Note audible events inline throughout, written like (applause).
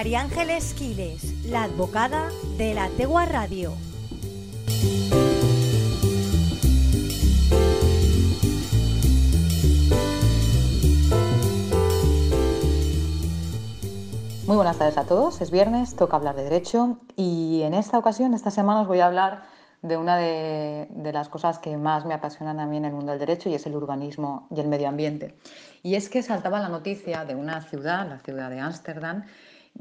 María Ángeles Quiles, la advocada de la Tegua Radio. Muy buenas tardes a todos, es viernes, toca hablar de derecho y en esta ocasión, esta semana os voy a hablar de una de, las cosas que más me apasionan a mí en el mundo del derecho y es el urbanismo y el medio ambiente. Y es que saltaba la noticia de una ciudad, la ciudad de Ámsterdam,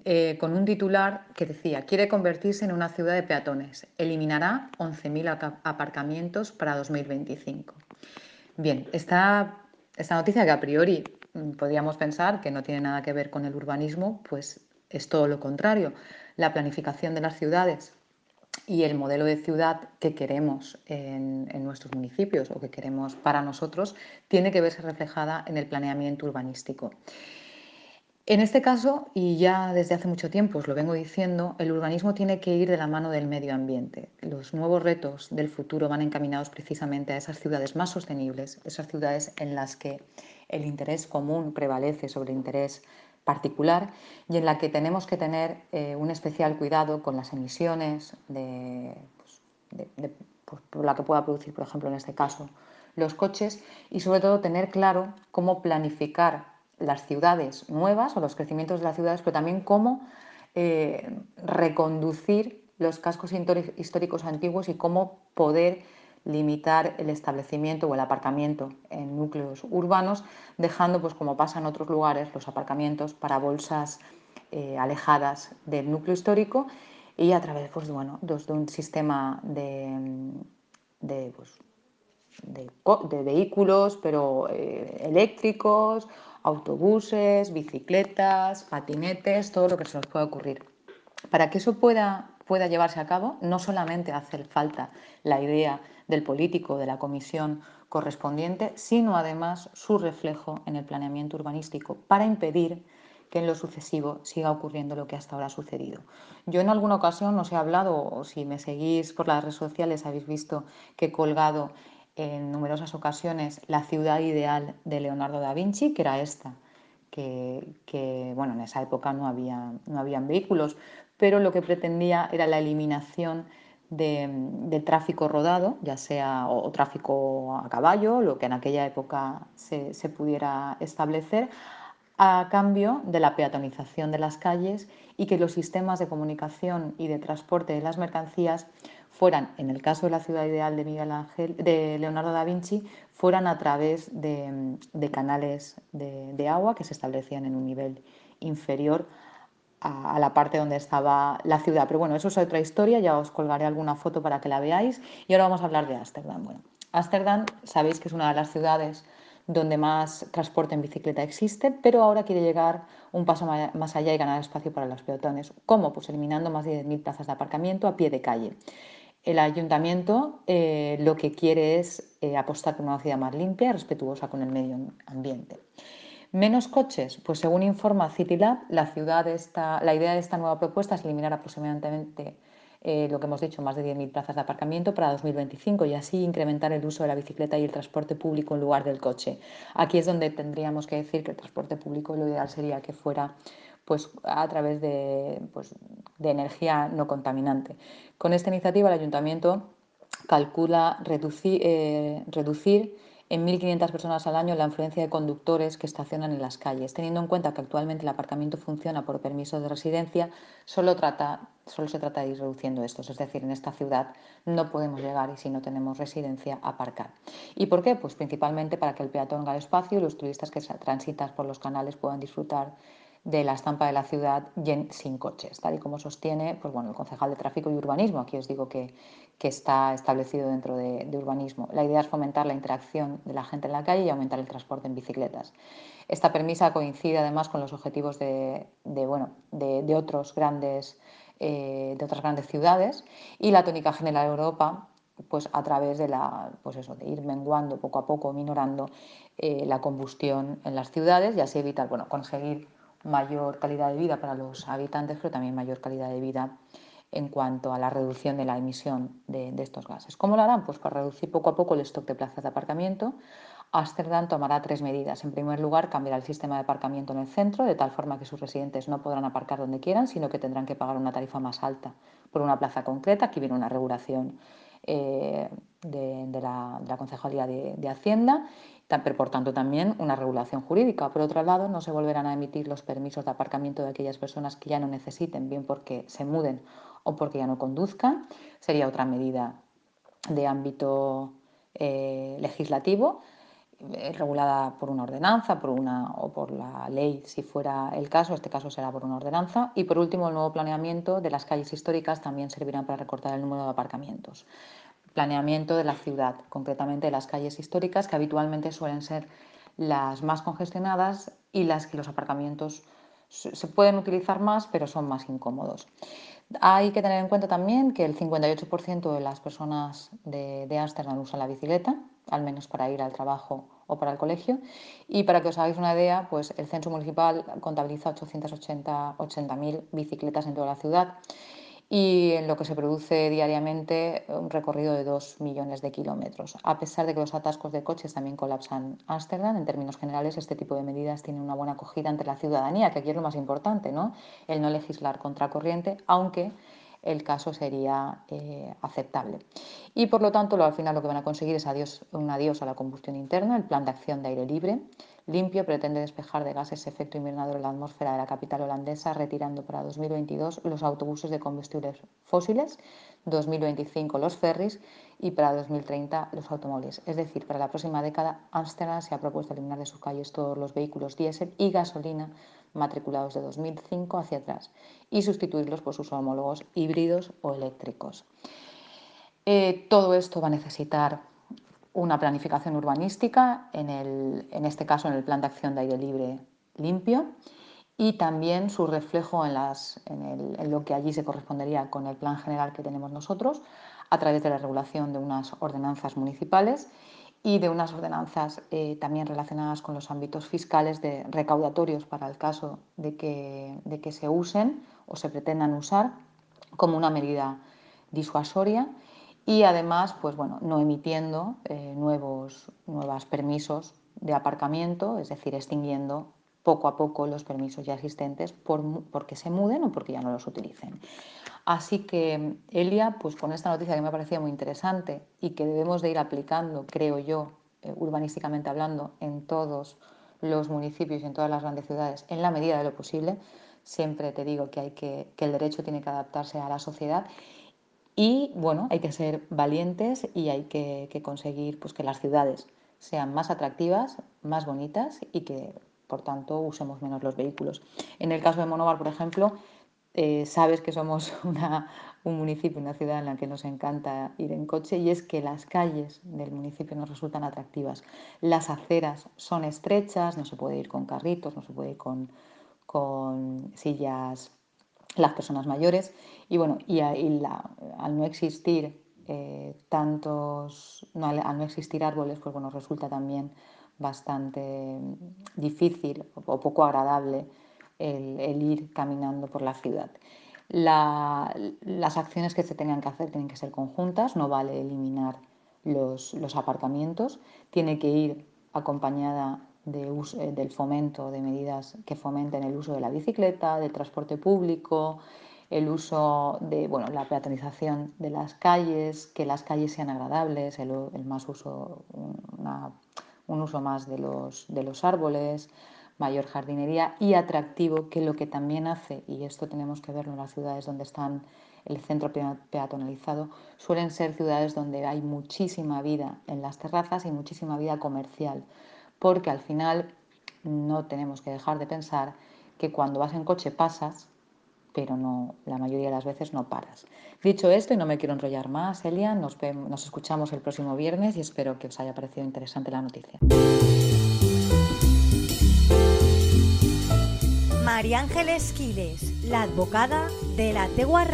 eh, con un titular que decía, quiere convertirse en una ciudad de peatones, eliminará 11.000 aparcamientos para 2025. Bien, esta, esta noticia que a priori mm, podríamos pensar que no tiene nada que ver con el urbanismo, pues es todo lo contrario. La planificación de las ciudades y el modelo de ciudad que queremos en, nuestros municipios o que queremos para nosotros tiene que verse reflejada en el planeamiento urbanístico. En este caso, y ya desde hace mucho tiempo os lo vengo diciendo, el urbanismo tiene que ir de la mano del medio ambiente. Los nuevos retos del futuro van encaminados precisamente a esas ciudades más sostenibles, esas ciudades en las que el interés común prevalece sobre el interés particular y en la que tenemos que tener eh, un especial cuidado con las emisiones de, pues, pues, por la que pueda producir, por ejemplo, en este caso, los coches y sobre todo tener claro cómo planificar las ciudades nuevas o los crecimientos de las ciudades, pero también cómo eh, reconducir los cascos históricos antiguos y cómo poder limitar el establecimiento o el aparcamiento en núcleos urbanos, dejando, pues como pasa en otros lugares, los aparcamientos para bolsas eh, alejadas del núcleo histórico y a través pues, bueno, de, un sistema de, de, pues, vehículos, pero eh, eléctricos, autobuses, bicicletas, patinetes, todo lo que se nos pueda ocurrir. Para que eso pueda, pueda llevarse a cabo, no solamente hace falta la idea del político, de la comisión correspondiente, sino además su reflejo en el planeamiento urbanístico para impedir que en lo sucesivo siga ocurriendo lo que hasta ahora ha sucedido. Yo en alguna ocasión os he hablado, o si me seguís por las redes sociales habéis visto que he colgado en numerosas ocasiones la ciudad ideal de Leonardo da Vinci, que era esta, que, bueno, en esa época no, había, no habían vehículos, pero lo que pretendía era la eliminación de, tráfico rodado, ya sea o, tráfico a caballo, lo que en aquella época se, pudiera establecer, a cambio de la peatonización de las calles y que los sistemas de comunicación y de transporte de las mercancías fueran, en el caso de la ciudad ideal de Miguel Ángel, de Leonardo da Vinci, fueran a través de, canales de, agua que se establecían en un nivel inferior a, la parte donde estaba la ciudad. Pero bueno, eso es otra historia, ya os colgaré alguna foto para que la veáis. Y ahora vamos a hablar de Ámsterdam. Bueno, Ámsterdam sabéis que es una de las ciudades donde más transporte en bicicleta existe, pero ahora quiere llegar un paso más allá y ganar espacio para los peatones. ¿Cómo? Pues eliminando más de 10.000 plazas de aparcamiento a pie de calle. El ayuntamiento eh, lo que quiere es eh, apostar por una ciudad más limpia, respetuosa con el medio ambiente. Menos coches, pues según informa CityLab, la, la idea de esta nueva propuesta es eliminar aproximadamente eh, lo que hemos dicho, más de 10.000 plazas de aparcamiento para 2025 y así incrementar el uso de la bicicleta y el transporte público en lugar del coche. Aquí es donde tendríamos que decir que el transporte público lo ideal sería que fuera pues, a través de, pues, de energía no contaminante. Con esta iniciativa el ayuntamiento calcula reducir, eh, reducir en 1.500 personas al año la influencia de conductores que estacionan en las calles. Teniendo en cuenta que actualmente el aparcamiento funciona por permiso de residencia, solo, trata, solo se trata de ir reduciendo estos. Es decir, en esta ciudad no podemos llegar y si no tenemos residencia, aparcar. ¿Y por qué? Pues principalmente para que el peatón haga espacio y los turistas que transitan por los canales puedan disfrutar de la estampa de la ciudad sin coches, tal y como sostiene pues bueno, el concejal de Tráfico y Urbanismo. Aquí os digo que, que está establecido dentro de, urbanismo. La idea es fomentar la interacción de la gente en la calle y aumentar el transporte en bicicletas. Esta premisa coincide además con los objetivos de, bueno, de, otros grandes, eh, de otras grandes ciudades y la tónica general de Europa pues a través de la pues eso, de ir menguando poco a poco, minorando eh, la combustión en las ciudades y así evitar bueno, conseguir mayor calidad de vida para los habitantes, pero también mayor calidad de vida en cuanto a la reducción de la emisión de, estos gases. ¿Cómo lo harán? Pues para reducir poco a poco el stock de plazas de aparcamiento, Ámsterdam tomará tres medidas. En primer lugar, cambiará el sistema de aparcamiento en el centro, de tal forma que sus residentes no podrán aparcar donde quieran, sino que tendrán que pagar una tarifa más alta por una plaza concreta. Aquí viene una regulación eh, de, la, Concejalía de, Hacienda, por tanto también una regulación jurídica. Por otro lado, no se volverán a emitir los permisos de aparcamiento de aquellas personas que ya no necesiten, bien porque se muden o porque ya no conduzcan. Sería otra medida de ámbito eh, legislativo eh, regulada por una ordenanza por una, o por la ley, si fuera el caso, este caso será por una ordenanza. Y por último, el nuevo planeamiento de las calles históricas también servirá para recortar el número de aparcamientos. Planeamiento de la ciudad, concretamente de las calles históricas, que habitualmente suelen ser las más congestionadas y las que los aparcamientos se pueden utilizar más, pero son más incómodos. Hay que tener en cuenta también que el 58% de las personas de, Ámsterdam usan la bicicleta, al menos para ir al trabajo o para el colegio. Y para que os hagáis una idea, pues el censo municipal contabiliza 880.000 bicicletas en toda la ciudad y en lo que se produce diariamente un recorrido de 2 millones de kilómetros. A pesar de que los atascos de coches también colapsan Ámsterdam, en términos generales este tipo de medidas tiene una buena acogida entre la ciudadanía, que aquí es lo más importante, ¿no? el no legislar contra corriente, aunque el caso sería eh, aceptable. Y por lo tanto, al final lo que van a conseguir es un adiós a la combustión interna, el plan de acción de aire libre, limpio pretende despejar de gases efecto invernadero la atmósfera de la capital holandesa, retirando para 2022 los autobuses de combustibles fósiles, 2025 los ferries y para 2030 los automóviles. Es decir, para la próxima década, Ámsterdam se ha propuesto eliminar de sus calles todos los vehículos diésel y gasolina matriculados de 2005 hacia atrás y sustituirlos por sus homólogos híbridos o eléctricos. Eh, todo esto va a necesitar una planificación urbanística, en, este caso en el Plan de Acción de Aire Libre Limpio, y también su reflejo en, lo que allí se correspondería con el plan general que tenemos nosotros, a través de la regulación de unas ordenanzas municipales y de unas ordenanzas eh, también relacionadas con los ámbitos fiscales de recaudatorios para el caso de que, de que se usen o se pretendan usar como una medida disuasoria y además, pues bueno, no emitiendo eh, nuevos nuevos permisos de aparcamiento, es decir, extinguiendo poco a poco los permisos ya existentes por, porque se muden o porque ya no los utilicen. Así que, Elia, pues con esta noticia que me ha parecido muy interesante y que debemos de ir aplicando, creo yo, eh, urbanísticamente hablando, en todos los municipios y en todas las grandes ciudades, en la medida de lo posible, siempre te digo que, hay que, que el derecho tiene que adaptarse a la sociedad y bueno, hay que ser valientes y hay que, conseguir pues, que las ciudades sean más atractivas, más bonitas y que por tanto usemos menos los vehículos. En el caso de Monóvar, por ejemplo, eh, sabes que somos (laughs) un municipio, una ciudad en la que nos encanta ir en coche y es que las calles del municipio nos resultan atractivas. Las aceras son estrechas, no se puede ir con carritos, no se puede ir con, con sillas las personas mayores y bueno, y, al no existir eh, tantos, al, no existir árboles, pues bueno, resulta también bastante difícil o poco agradable el, ir caminando por la ciudad. las acciones que se tengan que hacer tienen que ser conjuntas, no vale eliminar los, los aparcamientos, tiene que ir acompañada eh, del fomento de medidas que fomenten el uso de la bicicleta, del transporte público, el uso de bueno, la peatonización de las calles, que las calles sean agradables, el, más uso, un uso más de los, de los árboles, mayor jardinería y atractivo, que lo que también hace, y esto tenemos que verlo en las ciudades donde están el centro peatonalizado, suelen ser ciudades donde hay muchísima vida en las terrazas y muchísima vida comercial porque al final no tenemos que dejar de pensar que cuando vas en coche pasas, pero no, la mayoría de las veces no paras. Dicho esto, y no me quiero enrollar más, Elia, nos, nos escuchamos el próximo viernes y espero que os haya parecido interesante la noticia. María Ángeles Quiles, la advocada de la Tegua.